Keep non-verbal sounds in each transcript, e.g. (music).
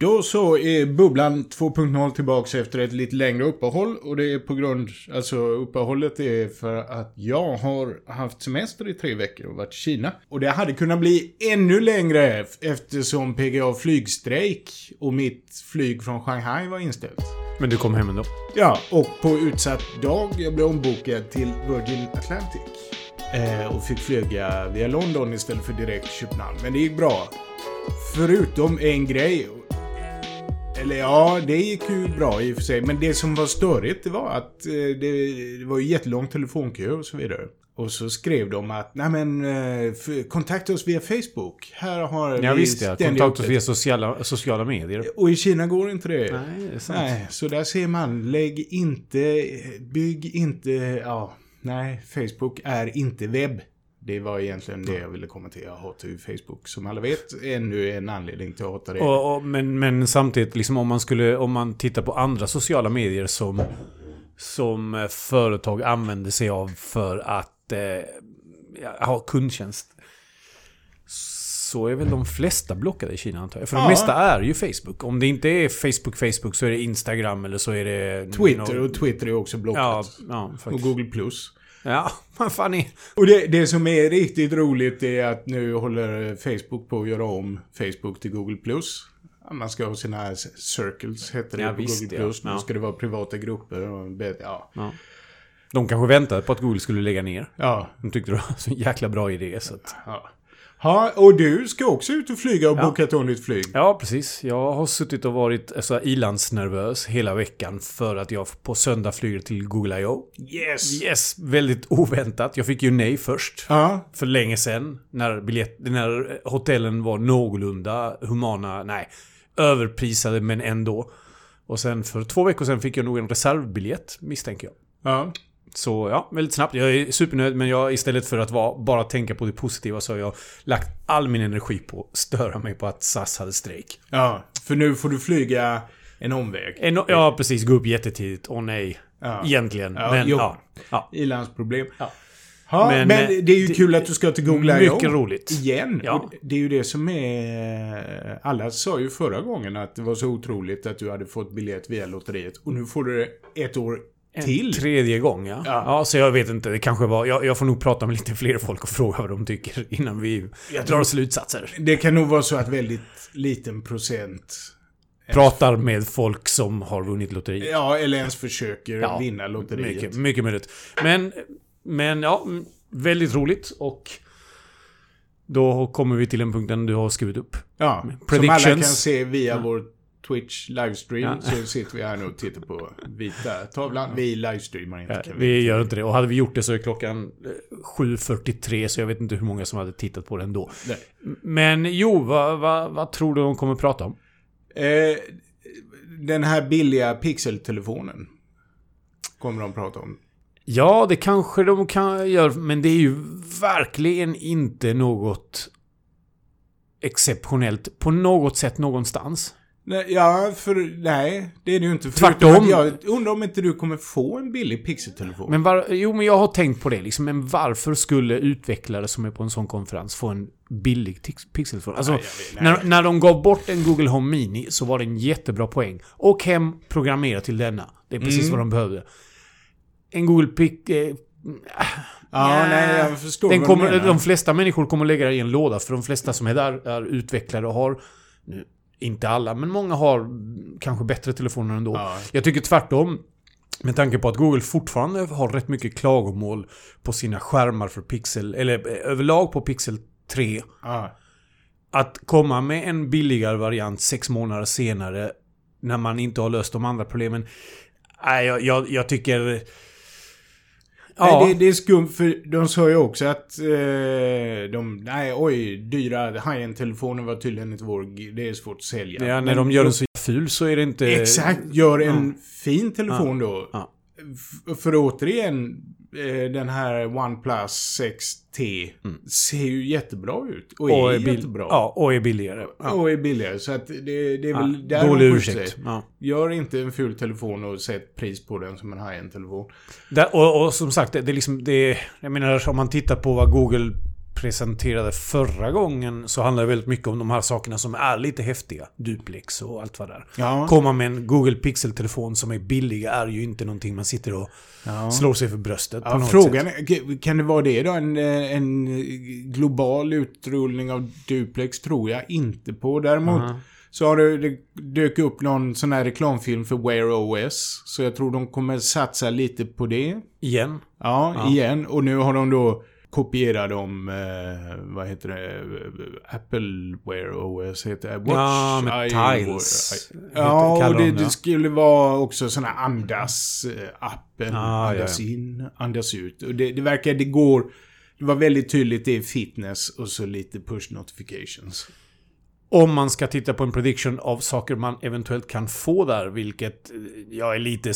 Då så är Bubblan 2.0 tillbaks efter ett lite längre uppehåll och det är på grund, alltså uppehållet är för att jag har haft semester i tre veckor och varit i Kina. Och det hade kunnat bli ännu längre eftersom PGA flygstrejk och mitt flyg från Shanghai var inställt. Men du kom hem ändå? Ja, och på utsatt dag jag blev ombokad till Virgin Atlantic. Eh, och fick flyga via London istället för direkt Köpenhamn. Men det gick bra. Förutom en grej. Eller ja, det gick ju bra i och för sig. Men det som var störigt det var att eh, det, det var ju jättelång telefonkö och så vidare. Och så skrev de att, nej men, eh, kontakta oss via Facebook. Här har Ja vi visst ja. ständiga Kontakt oss uppdateringar." via sociala, sociala medier. Och i Kina går inte det. Nej, det är sant. Nej, så där ser man. Lägg inte, bygg inte, ja, nej, Facebook är inte webb. Det var egentligen det jag ville hatar ju Facebook, som alla vet, ännu en anledning till att hata det. Och, och, men, men samtidigt, liksom om man skulle, om man tittar på andra sociala medier som, som eh, företag använder sig av för att eh, ha kundtjänst. Så är väl de flesta blockade i Kina antar jag. För Ja. de mesta är ju Facebook. Om det inte är Facebook, Facebook så är det Instagram eller så är det... Twitter, och Twitter är också blockat. Ja, ja och. Google+. Plus. Ja, (laughs) vad fan är... Och det, det som är riktigt roligt är att nu håller Facebook på att göra om Facebook till Google+. Plus. Man ska ha sina här circles, heter det Ja, på visst, Google+. ja. Plus. Nu Ja. ska det vara privata grupper och... Ja. Ja. De kanske väntade på att Google skulle lägga ner. ja. De tyckte det var (laughs) så en jäkla bra idé så att... Ja. Ja, och du ska också ut och flyga och Ja. bokat om ditt flyg. Ja, precis. Jag har suttit och varit alltså, ilandsnervös hela veckan för att jag på söndag flyger till Google I.O. Yes! Yes, väldigt oväntat. Jag fick ju nej först. Ja, För länge sedan. När, biljett, när hotellen var någorlunda humana. Nej, överprisade men ändå. Och sen för två veckor sedan fick jag nog en reservbiljett, misstänker jag. ja. Så ja, väldigt snabbt. Jag är supernöjd men jag istället för att vara, bara tänka på det positiva så har jag lagt all min energi på att störa mig på att SAS hade strejk. Ja, för nu får du flyga en omväg. En, ja, precis. Gå upp jättetidigt. Åh nej. Ja. Egentligen. Ja, men jo. ja. ja. Ilandsproblem. Ja. Ja, men, Men, eh, det är ju det- kul att du ska till Google. Mycket roligt. Igen. Ja. Det är ju det som är... Alla sa ju förra gången att det var så otroligt att du hade fått biljett via lotteriet. Och nu får du det ett år En till. tredje gång, ja. Ja. ja. så jag vet inte. Det kanske var... Jag, jag får nog prata med lite fler folk och fråga vad de tycker innan vi Jag drar slutsatser. Det kan nog vara så att väldigt liten procent... Pratar med folk som har vunnit lotteriet. Ja, eller ens försöker Ja, vinna lotteriet. Mycket, mycket möjligt. Men, men ja, väldigt roligt och då kommer vi till en punkt där du har skrivit upp. Ja, som alla Predictions. kan se via Ja. vår Twitch livestream Ja. så sitter vi här nu och tittar på vita tavlan. Vi livestreamar inte. Ja, vi gör inte det. Och hade vi gjort det så är klockan eh, 7.43 så jag vet inte hur många som hade tittat på den då. Nej. Men jo, vad, vad, vad tror du de kommer prata om? Eh, den här billiga pixeltelefonen kommer de prata om. Ja, det kanske de kan göra, men det är ju verkligen inte något exceptionellt på något sätt någonstans. Nej, ja, för nej, det är det ju inte. Tvärtom. Jag undrar om inte du kommer få en billig pixeltelefon. Men var, jo, men jag har tänkt på det liksom. Men varför skulle utvecklare som är på en sån konferens få en billig pixeltelefon? Alltså, Nej, vet- nej. när, när de gav bort en Google Home Mini så var det en jättebra poäng. Och hem, programmera till denna. Det är precis Mm. vad de behövde. En Google Pic... Eh, ja, nej, jag förstår den vad kommer, du menar. de flesta människor kommer lägga det i en låda, för de flesta som är där är utvecklare och har... Nu, inte alla, men många har kanske bättre telefoner ändå. Ja. Jag tycker tvärtom. Med tanke på att Google fortfarande har rätt mycket klagomål på sina skärmar för Pixel, eller eh, överlag på Pixel 3. Ja. Att komma med en billigare variant sex månader senare när man inte har löst de andra problemen. Nej, jag, jag, jag tycker... Ja, Nej, det, det är skumt för de sa ju också att eh, de, nej oj, dyra high-end-telefoner var tydligen inte vår, det är svårt att sälja. ja, när Men de gör den så ful så är det inte... Exakt, gör en fin telefon då. Ja. För återigen, den här OnePlus 6T ser ju jättebra ut. Och är, Mm. Och är, jättebra. ja, och är billigare. Ja. Och är billigare. Så att det, det är Ja, väl där dålig ursäkt. Ja. Gör inte en ful telefon och sätt pris på den som en high-end telefon. Där, och, och som sagt, det, är liksom... Det, jag menar, om man tittar på vad Google presenterade förra gången så handlar det väldigt mycket om de här sakerna som är lite häftiga. Duplex och allt vad det är. Ja. Komma med en Google Pixel-telefon som är billig är ju inte någonting man sitter och Ja. slår sig för bröstet på Ja, något frågan sätt. är, kan det vara det då? En, eh, en global utrullning av duplex tror jag inte på. Däremot Ja. så har det, det dök upp någon sån här reklamfilm för Wear OS. Så jag tror de kommer satsa lite på det. Igen. Ja, Ja. igen. Och nu har de då kopierat om, eh, vad heter det, Apple Wear OS heter det. Watch, Ja, med tiles. Ja, och de det, det. skulle vara också här andas-appen. Ah, ja, andas ja. in, andas ut. Och det, det verkar, det går... Det var väldigt tydligt, det är fitness och så lite push notifications. Om man ska titta på en prediction av saker man eventuellt kan få där, vilket eh, jag är lite...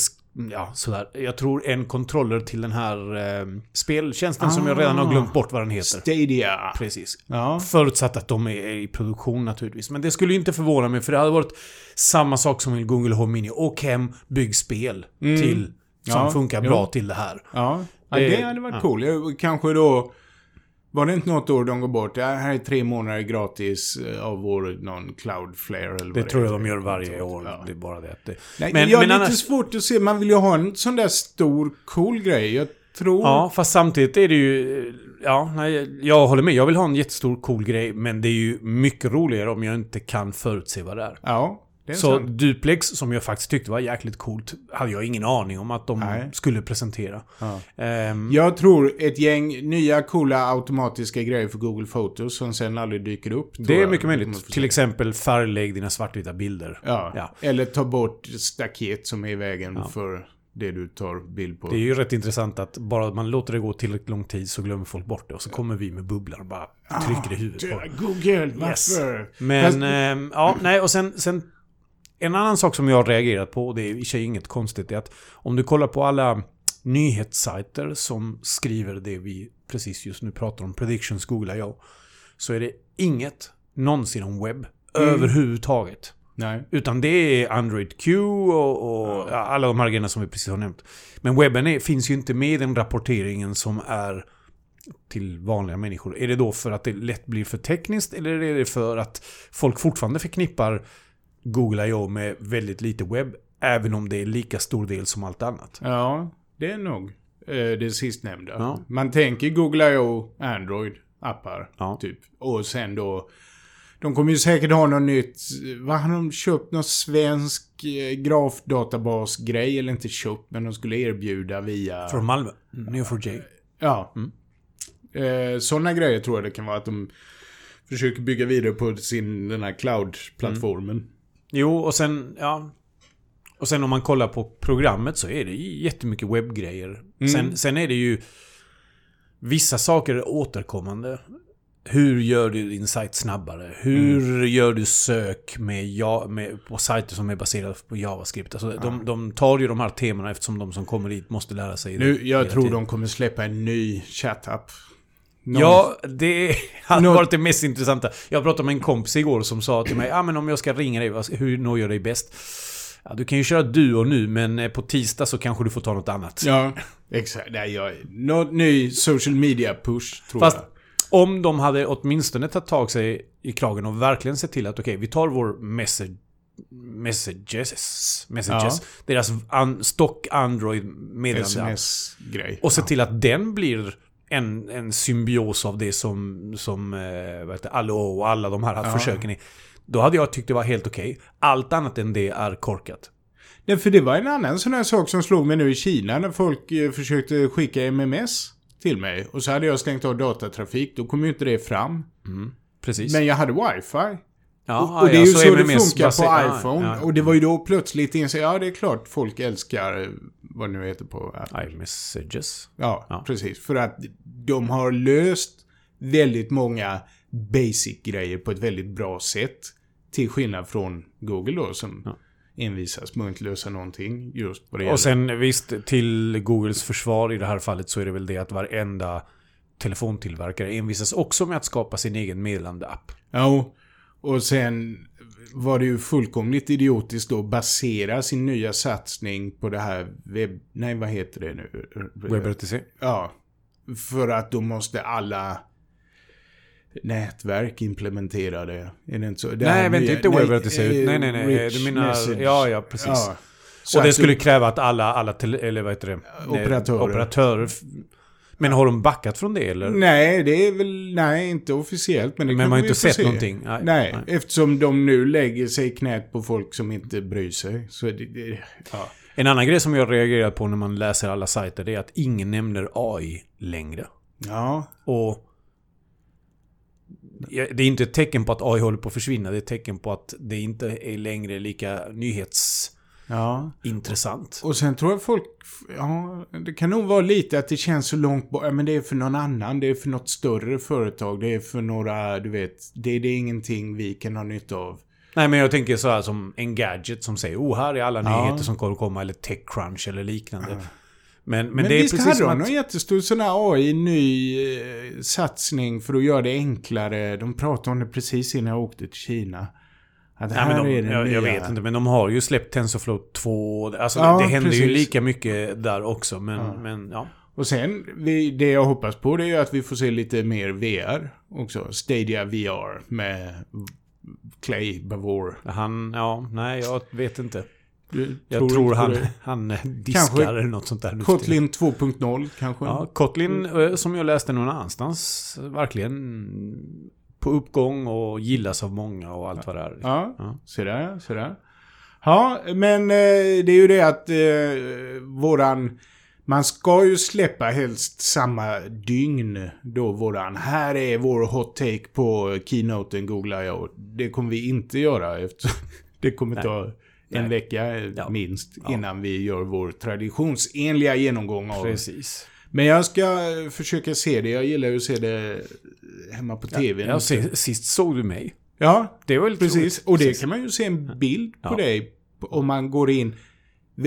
Ja, sådär. Jag tror en controller till den här eh, speltjänsten som jag redan har Ah. glömt bort vad den heter. Stadia. Precis. Ja. Förutsatt att de är i produktion naturligtvis. Men det skulle inte förvåna mig för det hade varit samma sak som i Google Home Mini. Åk hem, bygg spel Mm. till som Ja, funkar jo. bra till det här. Ja, ja Det- det hade varit ja. cool. Jag- Kanske då... Var det inte något år de går bort? Det här är tre månader gratis eh, av vår någon Cloudflare eller vad Det tror jag de gör varje år. Ja. Det är bara det att det... Nej, Men- jag men lite annars- svårt att se. Man vill ju ha en sån där stor cool grej. Jag tror... Ja, fast samtidigt är det ju... Ja, nej, jag håller med. Jag vill ha en jättestor cool grej. Men det är ju mycket roligare om jag inte kan förutse vad det är. Ja, det är Så sant. Duplex, som jag faktiskt tyckte var jäkligt coolt, hade jag ingen aning om att de Nej. skulle presentera. Ja. Ehm, Jag tror ett gäng nya coola automatiska grejer för Google Photos som sen aldrig dyker upp. det är mycket möjligt. Till exempel färglägg dina svartvita bilder. Ja. Ja. Eller ta bort staket som är i vägen Ja. för det du tar bild på. Det är ju rätt intressant att bara man låter det gå tillräckligt lång tid så glömmer folk bort det. Och så kommer vi med bubblar och bara trycker i huvudet på Ah. Google, Yes. varför? Men, Fast- ehm, ja, nej, och sen, sen... En annan sak som jag har reagerat på, och det är i sig inget konstigt, är att om du kollar på alla nyhetssajter som skriver det vi precis just nu pratar om, predictions googlar jag, så är det inget någonsin om webb Mm. överhuvudtaget. Nej. Utan det är Android Q och, och ja, alla de här grejerna som vi precis har nämnt. Men webben är, finns ju inte med i den rapporteringen som är till vanliga människor. Är det då för att det lätt blir för tekniskt eller är det för att folk fortfarande förknippar Google I.O. med väldigt lite webb? Även om det är lika stor del som allt annat. Ja, det är nog eh, det sistnämnda. Ja. Man tänker Google I.O. Android-appar. Ja. Typ. Och sen då... De kommer ju säkert ha något nytt... Vad har de köpt? Någon svensk eh, grafdatabasgrej? Eller inte köpt, men de skulle erbjuda via... Från Malmö. Neo4j. Ja. Mm. Eh, Sådana grejer tror jag det kan vara att de försöker bygga vidare på sin, den här cloud-plattformen. Jo, och sen, ja. Och sen om man kollar på programmet så är det jättemycket webbgrejer. Mm. Sen, sen är det ju... Vissa saker är återkommande. Hur gör du din sajt snabbare? Hur Mm. gör du sök med, ja, med, på sajter som är baserade på JavaScript? Alltså, de, de tar ju de här temana eftersom de som kommer dit måste lära sig det. Nu, jag hela tror tiden. de kommer släppa en ny chattapp. Någon- Ja, det (laughs) hade Nå- varit det mest intressanta. Jag pratade med en kompis igår som sa till mig, ja ah, men om jag ska ringa dig, hur når jag dig bäst? Ja, du kan ju köra Duo nu, men eh, på tisdag så kanske du får ta något annat. Ja, exakt. Nej, jag, något ny social media push, tror Fast jag. om de hade åtminstone tagit tag sig i kragen och verkligen sett till att okej, vi tar vår message, messages, messages deras an, stock Android meddelande SMS-grej. och se ja. till att den blir en, en symbios av det som, som eh, Allo och alla de här Ja. försöken är. Då hade jag tyckt det var helt okej. Allt annat än det är korkat. Nej, för det var en annan sån här sak som slog mig nu i Kina när folk eh, försökte skicka MMS till mig. Och så hade jag stängt av datatrafik. Då kom ju inte det fram. Precis. Men jag hade wifi. ja, och, och det är ju ja, så, det funkar på ja, iPhone. ja. Och det var ju då plötsligt inse, ja det är klart folk älskar vad det nu heter på Apple. iMessages. Ja, Ja. precis. För att de har löst väldigt många basic-grejer på ett väldigt bra sätt. Till skillnad från Google då som Ja. envisas med att inte lösa någonting just vad det gäller. Och sen visst, till Googles försvar i det här fallet så är det väl det att varenda telefontillverkare envisas också med att skapa sin egen meddelande-app. Ja, och sen var det ju fullkomligt idiotiskt att basera sin nya satsning på det här webb... Nej, vad heter det nu? WebRTC. Ja. För att då måste alla nätverk implementerade. Är det inte så? Det Nej, nya- inte det ser eh. Nej, nej, nej. Du menar... message. Ja, ja, precis. Ja. Och det skulle du- kräva att alla, alla tele, eller vad heter det? Operatörer. operatörer. Men har de backat från det eller? Nej, det är väl... Nej, inte officiellt. Men det Men man har inte sett se. någonting. Nej, Nej, nej. eftersom de nu lägger sig i knät på folk som inte bryr sig. Så det, det, ja. En annan grej som jag reagerar på när man läser alla sajter det är att ingen nämner AI längre. ja, Och det är inte ett tecken på att AI håller på att försvinna. Det är ett tecken på att det inte är längre lika nyhetsintressant. Ja. Och sen tror jag folk... Ja, det kan nog vara lite att det känns så långt bort. Ja, men det är för någon annan. Det är för något större företag. Det är för några, du vet. Det, det är ingenting vi kan ha nytta av. Nej, men jag tänker så här som en gadget som säger oh, här är alla Ja. nyheter som kommer komma. Eller Techcrunch eller liknande. Men, men, Men, det är visst precis hade de någon jättestor sån här AI-ny eh, satsning för att göra det enklare. De pratade om det precis innan jag åkte till Kina. Att Nej, här men de, är jag, jag vet inte, men de har ju släppt TensorFlow 2. Alltså Ja, det, det händer ju precis. lika mycket där också. Men Ja. ja. men, ja. Och sen, vi, det jag hoppas på det är ju att vi får se lite mer VR också. Stadia VR med Clay Bavor. Han, ja, nej jag vet inte. Du Jag tror på han, han diskar Kanske eller något sånt där. Kotlin 2.0 kanske? Ja, Kotlin eh, som jag läste någon annanstans. Verkligen på uppgång och gillas av många och allt vad det är. Ja, Ja. så där, så där. Ja, men eh, det är ju det att eh, våran... Man ska ju släppa helst samma dygn då våran... Här är vår hot take på keynoten googlar jag. Och Det kommer vi inte göra eftersom (laughs) det kommer Nej. ta en Nej. vecka Ja. minst Ja. innan vi gör vår traditionsenliga genomgång av... Precis. Men jag ska försöka se det. Jag gillar ju att se det hemma på TV. Ja, sist såg du mig. Ja, Det var Precis, roligt. och det kan man ju se en bild på Ja. dig om man går in.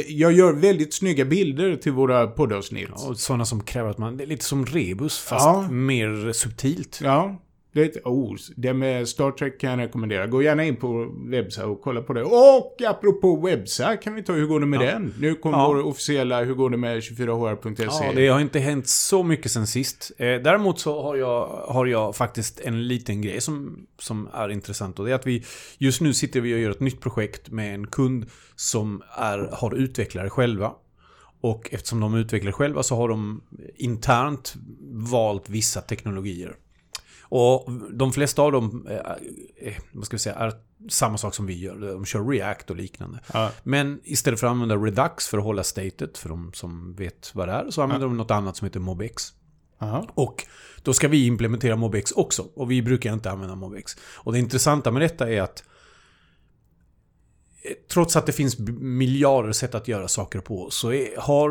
Jag gör väldigt snygga bilder till våra poddavsnitt. Ja, och sådana som kräver att man... Det är lite som rebus fast Ja. mer subtilt. Ja, det, är ett- oh, det med Star Trek kan jag rekommendera. Gå gärna in på Websa och kolla på det. Och apropå Websa kan vi ta hur går det med Ja. den? Nu kommer Ja. vår officiella hur går det med 24hr.se. Ja, det har inte hänt så mycket sen sist. Eh, däremot så har jag, har jag faktiskt en liten grej som, som är intressant. Och det är att vi just nu sitter vi och gör ett nytt projekt med en kund som är, har utvecklare själva. Och eftersom de utvecklar själva så har de internt valt vissa teknologier. Och de flesta av dem eh, eh, vad ska vi säga, är samma sak som vi gör. De kör React och liknande. Ja. Men istället för att använda Redux för att hålla statet, för de som vet vad det är, så använder de något annat som heter MobX. Aha. Och då ska vi implementera MobX också. Och vi brukar inte använda MobX. Och det intressanta med detta är att Trots att det finns miljarder sätt att göra saker på så är, har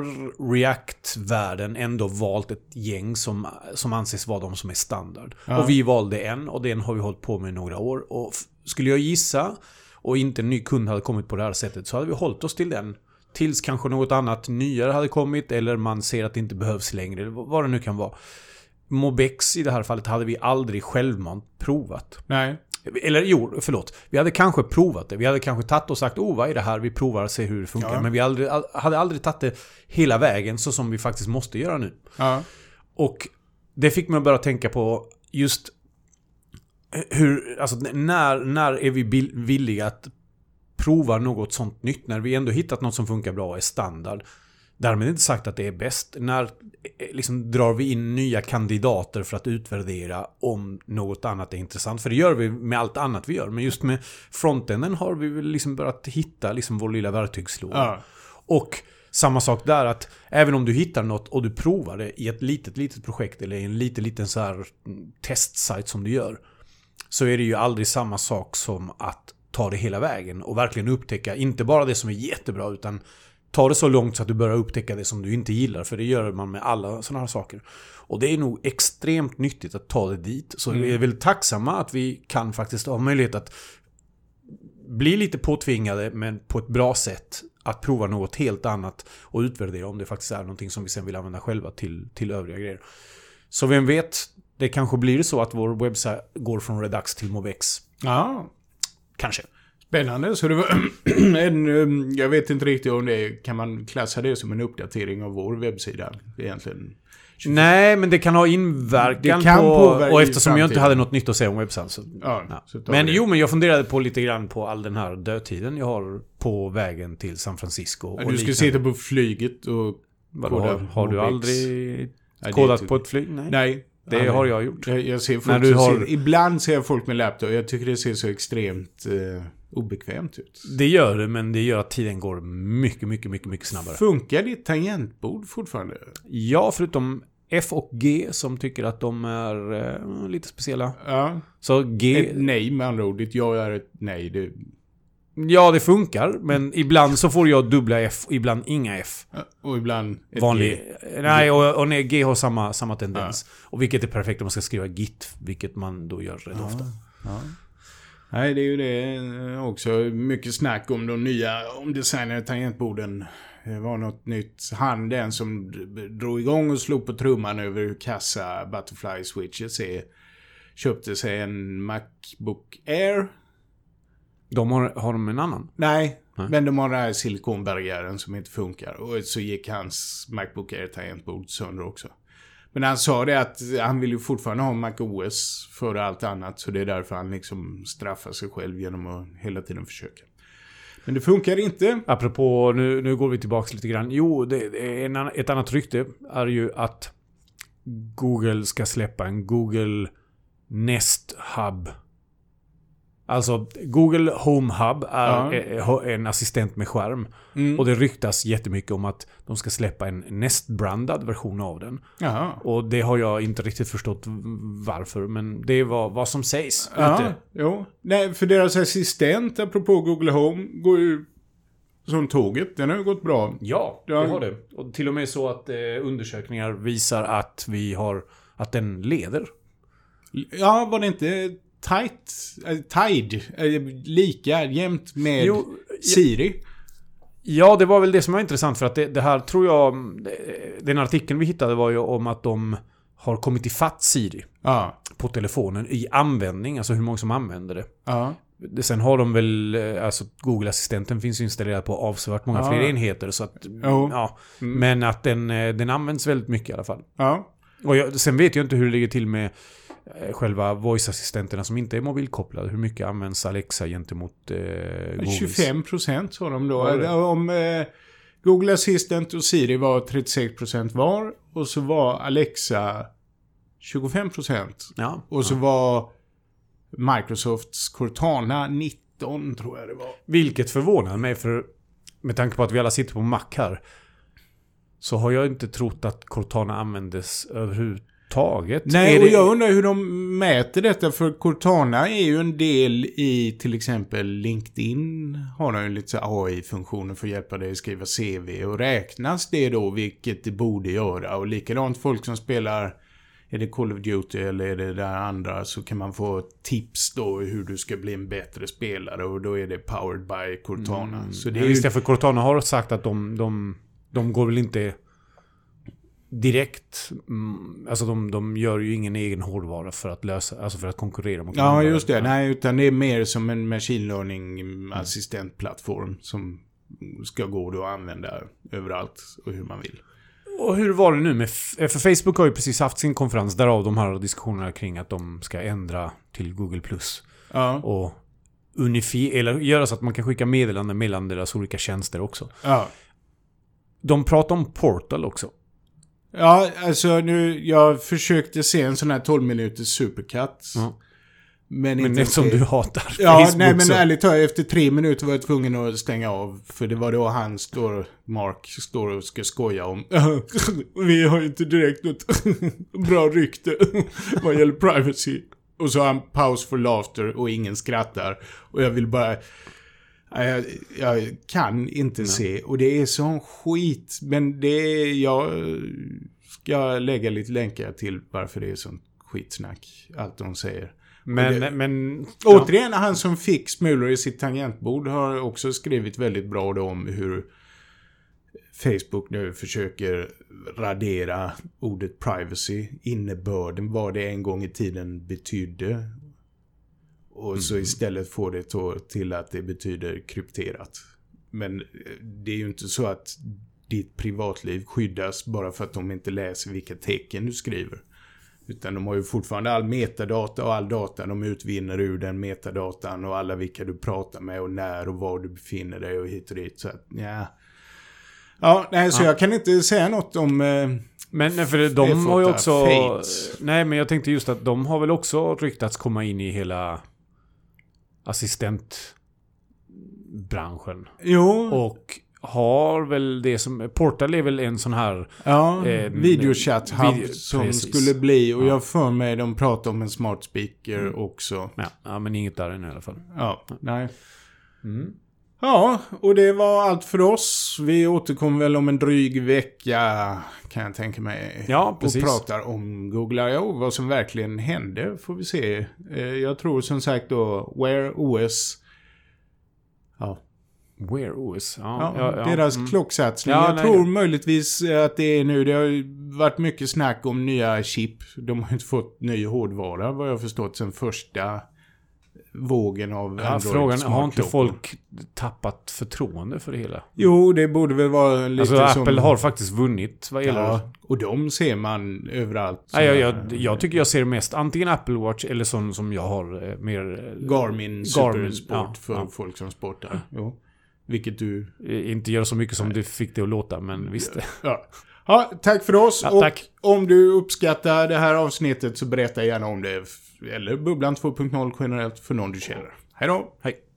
React-världen ändå valt ett gäng som, som anses vara de som är standard. Ja. Och vi valde en och den har vi hållit på med i några år. Och skulle jag gissa och inte en ny kund hade kommit på det här sättet så hade vi hållit oss till den. Tills kanske något annat nyare hade kommit eller man ser att det inte behövs längre. Vad det nu kan vara. Mobex i det här fallet hade vi aldrig självmant provat. Nej. Eller jo, förlåt. Vi hade kanske provat det. Vi hade kanske tagit och sagt oh vad är det här? Vi provar och ser hur det funkar. Ja. Men vi aldrig, hade aldrig tagit det hela vägen så som vi faktiskt måste göra nu. Ja. Och det fick mig att börja tänka på just hur, alltså när, när är vi villiga att prova något sånt nytt? När vi ändå hittat något som funkar bra och är standard. Därmed inte sagt att det är bäst. När eh, liksom, drar vi in nya kandidater för att utvärdera om något annat är intressant? För det gör vi med allt annat vi gör. Men just med frontenden har vi väl liksom börjat hitta liksom vår lilla verktygslåda. Ja. Och samma sak där att även om du hittar något och du provar det i ett litet, litet projekt eller i en liten, liten så här mm, testsite som du gör. Så är det ju aldrig samma sak som att ta det hela vägen och verkligen upptäcka, inte bara det som är jättebra utan ta det så långt så att du börjar upptäcka det som du inte gillar. För det gör man med alla sådana här saker. Och det är nog extremt nyttigt att ta det dit. Så vi är väldigt tacksamma att vi kan faktiskt ha möjlighet att bli lite påtvingade men på ett bra sätt att prova något helt annat och utvärdera om det faktiskt är någonting som vi sen vill använda själva till, till övriga grejer. Så vem vet, det kanske blir så att vår webbsida går från Redux till Movex. ja. Kanske. Spännande. Så det var (clears throat) en, um, jag vet inte riktigt om det kan man klassa det som en uppdatering av vår webbsida egentligen. Nej, men det kan ha inverkan Det kan på... Och eftersom jag inte hade något nytt att säga om webbsal så... Ja, Ja. så Men det. jo, men jag funderade på lite grann på all den här dödtiden jag har på vägen till San Francisco. Ja, du ska sitta på flyget och... Vadå, har, har du aldrig kodat på ett flyg? Nej. Nej. Det Ja, har jag gjort. Jag, jag ser folk När du har- ser, Ibland ser jag folk med laptop. Jag tycker det ser så extremt eh, obekvämt ut. Det gör det, men det gör att tiden går mycket, mycket, mycket, mycket snabbare. Funkar ditt tangentbord fortfarande? Ja, förutom F och G som tycker att de är eh, lite speciella. Ja. Så G... Ett nej med andra ord. Ditt ja är ett nej. Det, Ja, det funkar. Men ibland så får jag dubbla F och ibland inga F. och ibland ett Vanlig... G. Nej, och, och nej, G har samma, samma tendens. Och vilket är perfekt om man ska skriva Git. Vilket man då gör rätt ofta. Ja. Nej, det är ju det eh, också. Mycket snack om de nya omdesignade tangentborden. Det var något nytt. Han den som drog igång och slog på trumman över hur kassa Butterfly Switches är. Köpte sig en Macbook Air. De har, har de en annan? Nej, Nej. men de har den här silikonbarriären som inte funkar. Och så gick hans Macbook Air tangentbord sönder också. Men han sa det att han vill ju fortfarande ha Mac OS före allt annat. Så det är därför han liksom straffar sig själv genom att hela tiden försöka. Men det funkar inte. Apropå, nu, nu går vi tillbaka lite grann. Jo, det, det är en, ett annat rykte är ju att Google ska släppa en Google Nest Hub. Alltså, Google Home Hub är Ja. är en assistent med skärm. Mm. Och det ryktas jättemycket om att de ska släppa en Nest-brandad version av den. Jaha. Och det har jag inte riktigt förstått varför, men det är vad, vad som sägs Ja, jo. Nej, för deras assistent, apropå Google Home, går ju som tåget. Den har ju gått bra. Ja, Ja. det har det. Och till och med så att eh, undersökningar visar att vi har... Att den leder. Ja, var det inte tight, äh, Tide, äh, lika jämnt med Jo, Siri? Ja, det var väl det som var intressant för att det, det här tror jag... eh, Den artikeln vi hittade var ju om att de har kommit ifatt Siri Ja. på telefonen i användning, alltså hur många som använder det. Ja. Sen har de väl, eh, alltså Google-assistenten finns ju installerad på avsevärt många Ja. fler enheter så att... Ja. Mm. Men att den, eh, den används väldigt mycket i alla fall. Ja. Och jag, sen vet jag inte hur det ligger till med eh, själva voice-assistenterna som inte är mobilkopplade. Hur mycket används Alexa gentemot eh, Googles? 25 procent sa de då. Det? Om eh, Google Assistant och Siri var 36 procent var. Och så var Alexa 25 procent. Ja. Och så var Microsofts Cortana 19 tror jag det var. Vilket förvånar mig för med tanke på att vi alla sitter på Mac här. Så har jag inte trott att Cortana användes överhuvudtaget. Nej, Är och det- jag undrar hur de mäter detta. För Cortana är ju en del i till exempel LinkedIn. Har de ju lite AI-funktioner för att hjälpa dig att skriva CV. Och räknas det då, vilket det borde göra. Och likadant folk som spelar, är det Call of Duty eller är det där andra, så kan man få tips då hur du ska bli en bättre spelare. Och då är det powered by Cortana. Så det är Ja, ju... Det, för Cortana har sagt att de, de, de går väl inte direkt... Mm, alltså de, de gör ju ingen egen hårdvara för att lösa, alltså för att konkurrera mot Ja, just det. Nej, utan det är mer som en machine learning assistentplattform som ska gå då att använda överallt och hur man vill. Och hur var det nu med... F- För Facebook har ju precis haft sin konferens, därav de här diskussionerna kring att de ska ändra till Google+. Ja. Och unifiera, eller göra så att man kan skicka meddelanden mellan deras olika tjänster också. Ja. De pratar om Portal också. Ja, alltså nu, jag försökte se en sån här 12 minuters supercut. Ja. Men, Men inte fler. du hatar Ja, Facebook nej men så... ärligt talat, efter tre minuter var jag tvungen att stänga av. För det var då han står, Mark, står och ska skoja om. (laughs) Vi har ju inte direkt något (laughs) bra rykte (laughs) vad gäller privacy. Och så har han paus for laughter och ingen skrattar. Och jag vill bara... Nej, Jag, jag kan inte se. Och det är sån skit. Men det är... Jag ska lägga lite länkar till varför det är sånt skitsnack. Allt de säger. Men, det- men... ja. Återigen, han som fick smulor i sitt tangentbord har också skrivit väldigt bra om hur Facebook nu försöker radera ordet privacy, innebörden, vad det en gång i tiden betydde. Och så istället får det till att det betyder krypterat. Men eh, det är ju inte så att ditt privatliv skyddas bara för att de inte läser vilka tecken du skriver. Utan de har ju fortfarande all metadata och all data de utvinner ur den metadatan och alla vilka du pratar med och när och var du befinner dig och hit och dit. Så att, ja. Ja, nej, så Ja. jag kan inte säga något om... Eh, Men nej, för de har ju också... Fates. Nej, men jag tänkte just att de har väl också ryktats komma in i hela assistentbranschen. jo, Och har väl det som... Portal är väl en sån här... ja, eh, videochatt video- som precis. skulle bli. Och Ja. jag för mig de pratar om en smart speaker Mm. också. Ja, ja, men inget där ännu i alla fall. Ja, nej. Mm. Ja, och det var allt för oss. Vi återkommer väl om en dryg vecka, kan jag tänka mig. Ja, precis. Och pratar om Google I.O. Vad som verkligen hände, får vi se. Eh, Jag tror som sagt då, Wear OS. Ja, Wear OS. ja, Ja, ja, deras Mm. klocksatsning. Ja, jag nej, tror det- möjligtvis att det är nu. Det har ju varit mycket snack om nya chip. De har inte fått ny hårdvara, vad jag förstått, sen första vågen av Ja, frågan har inte folk tappat förtroende för det hela? Jo, det borde väl vara lite Alltså som... Apple har faktiskt vunnit vad gäller... Ja, och de ser man överallt. Nej, jag, jag, jag tycker jag ser mest antingen Apple Watch eller sån som jag har eh, mer... eh, Garmin Garmin, Supersport ja, för ja. folk som sportar. Jo. Vilket du... eh, Inte gör så mycket som det fick det att låta, men visst. Ja. ja, tack för oss. Ja, och tack. om du uppskattar det här avsnittet så berätta gärna om det. Eller Bubblan 2.0 generellt för någon du känner. Hej då! Hej.